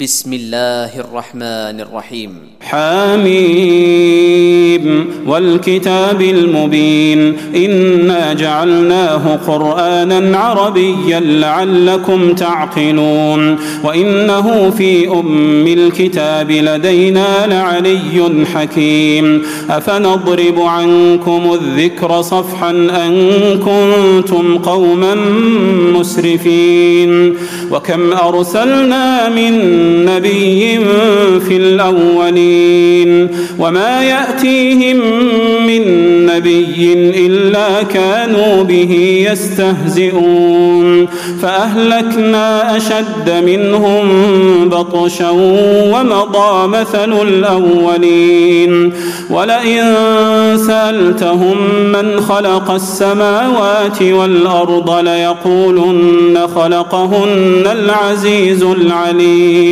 بسم الله الرحمن الرحيم حميم والكتاب المبين إنا جعلناه قرآنا عربيا لعلكم تعقلون وإنه في أم الكتاب لدينا لعلي حكيم أفنضرب عنكم الذكر صفحا أن كنتم قوما مسرفين وكم أرسلنا من نبي في الأولين وما يأتيهم من نبي إلا كانوا به يستهزئون فأهلكنا أشد منهم بطشا ومضى مثل الأولين ولئن سألتهم من خلق السماوات والأرض ليقولن خلقهن العزيز العليم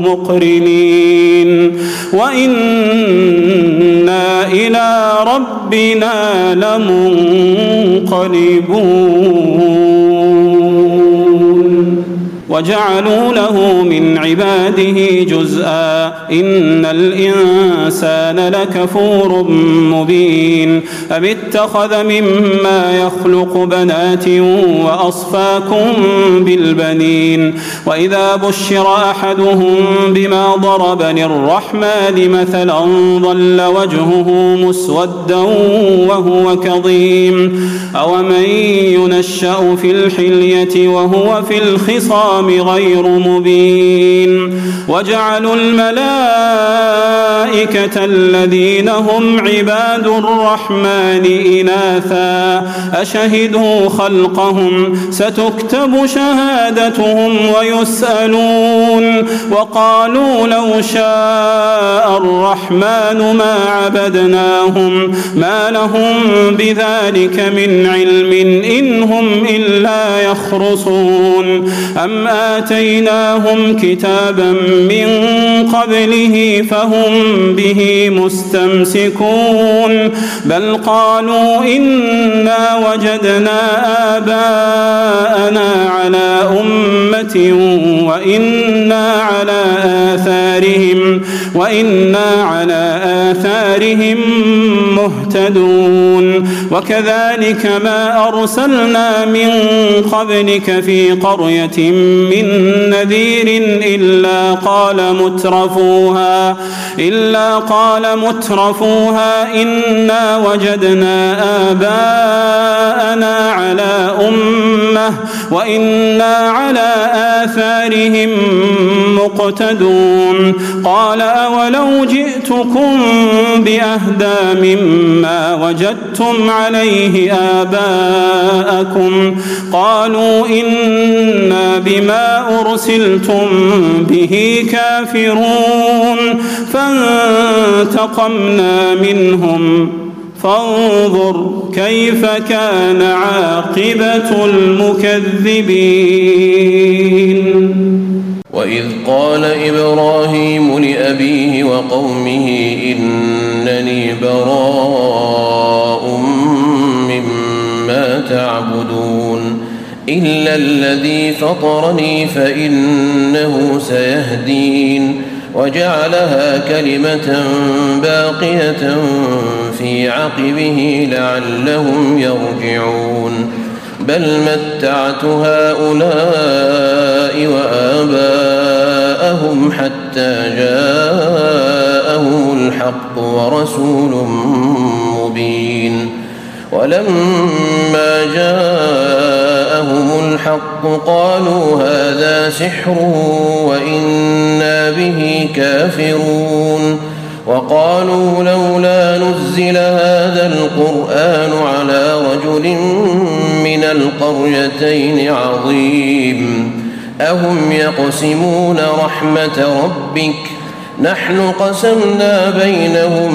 مقرنين. وإنا إلى ربنا لمنقلبون. وجعلوا له من عباده جزءا إن الإنسان لكفور مبين أم اتخذ مما يخلق بنات وأصفاكم بالبنين وإذا بشر أحدهم بما ضرب للرحمن مثلا ظل وجهه مسودا وهو كظيم أومن ينشأ في الحلية وهو في الخصام الخصام غير مبين. وجعلوا الملائكة الذين هم عباد الرحمن إناثا. أشهدوا خلقهم ستكتب شهادتهم ويسألون. وقالوا لو شاء الرحمن ما عبدناهم ما لهم بذلك من علم إن هم إلا يخرصون. أم آتيناهم كتابا من قبله فهم به مستمسكون بل قالوا إنا وجدنا آباءنا على أمة وإنا على آثارهم وإنا على آثارهم مهتدون وكذلك ما أرسلنا من قبلك في قرية من نذير إلا قال مترفوها إلا قال مترفوها إنا وجدنا آباءنا على أمة وإنا على آثارهم مقتدون. قال أولو جئتكم بأهدى مما وجدتم عليه آباءكم؟ قالوا إنا بما أرسلتم به كافرون. فانتقمنا منهم. فانظر كيف كان عاقبة المكذبين. وإذ قال إبراهيم لأبيه وقومه إنني براء مما تعبدون. إلا الذي فطرني فإنه سيهدين وجعلها كلمة باقية في عقبه لعلهم يرجعون. بل متعت هؤلاء وآباءهم حتى جاءهم الحق ورسول مبين. ولما الحق قالوا هذا سحر وإنا به كافرون وقالوا لولا نزل هذا القرآن على رجل من القريتين عظيم أهم يقسمون رحمة ربك نحن قسمنا بينهم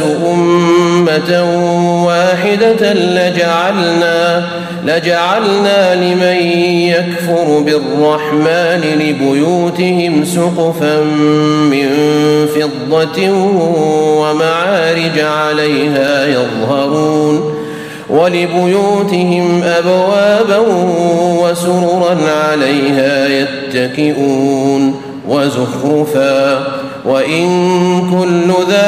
أمة واحدة لجعلنا لجعلنا لمن يكفر بالرحمن لبيوتهم سقفا من فضة ومعارج عليها يظهرون ولبيوتهم أبوابا وسررا عليها يتكئون وزخرفا وإن كل ذلك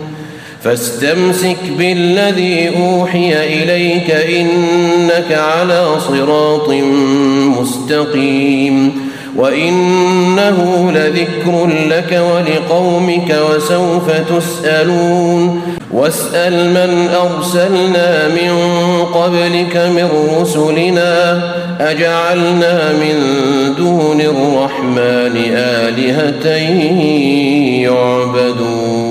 فاستمسك بالذي أوحي إليك إنك على صراط مستقيم وإنه لذكر لك ولقومك وسوف تسألون واسأل من أرسلنا من قبلك من رسلنا أجعلنا من دون الرحمن آلهة يعبدون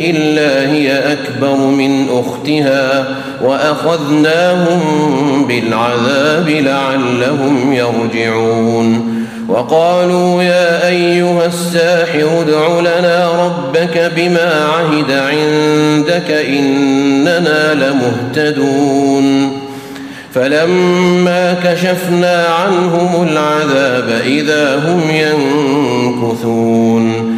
إلا هي أكبر من أختها وأخذناهم بالعذاب لعلهم يرجعون. وقالوا يا أيها الساحر ادع لنا ربك بما عهد عندك إننا لمهتدون. فلما كشفنا عنهم العذاب إذا هم ينكثون.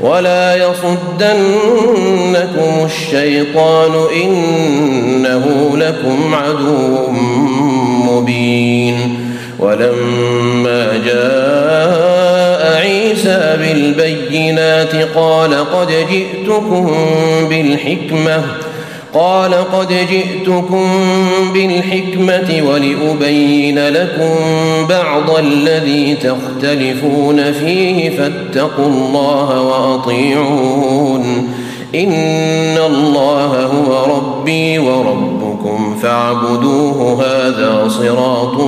ولا يصدنكم الشيطان إنه لكم عدو مبين ولما جاء عيسى بالبينات قال قد جئتكم بالحكمه قال قد جئتكم بالحكمة ولأبين لكم بعض الذي تختلفون فيه فاتقوا الله وأطيعون إن الله هو ربي وربكم فاعبدوه هذا صراط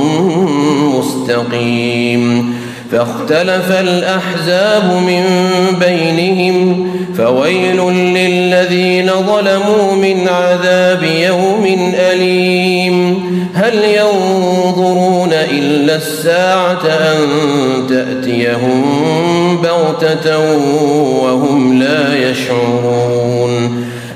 مستقيم فاختلف الأحزاب من بينهم فويل للذين ظلموا من عذاب يوم أليم هل ينظرون إلا الساعة أن تأتيهم بغتة وهم لا يشعرون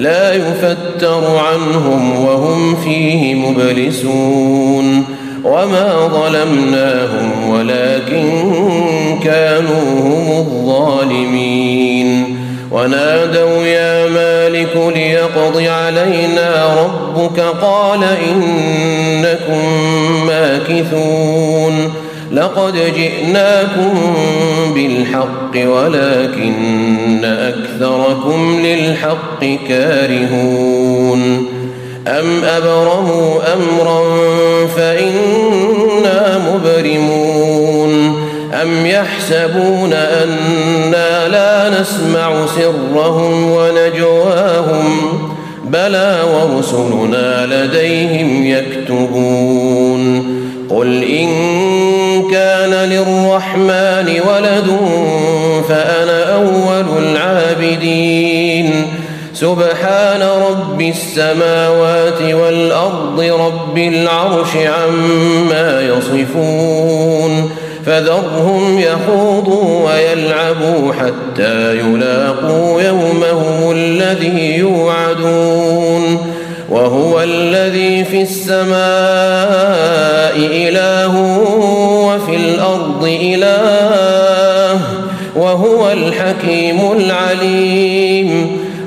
لا يفتر عنهم وهم فيه مبلسون وما ظلمناهم ولكن كانوا هم الظالمين ونادوا يا مالك ليقض علينا ربك قال إنكم ماكثون لقد جئناكم بالحق ولكن أكثركم للحق كارهون أم أبرموا أمرا فإنا مبرمون أم يحسبون أنا لا نسمع سرهم ونجواهم بلى ورسلنا لديهم يكتبون قل إن كان للرحمن ولد فأنا أول العابدين سبحان رب السماوات والأرض رب العرش عما يصفون فذرهم يخوضوا ويلعبوا حتى يلاقوا يومهم الذي يوعدون وهو الذي في السماء إله وفي الأرض إله وهو الحكيم العليم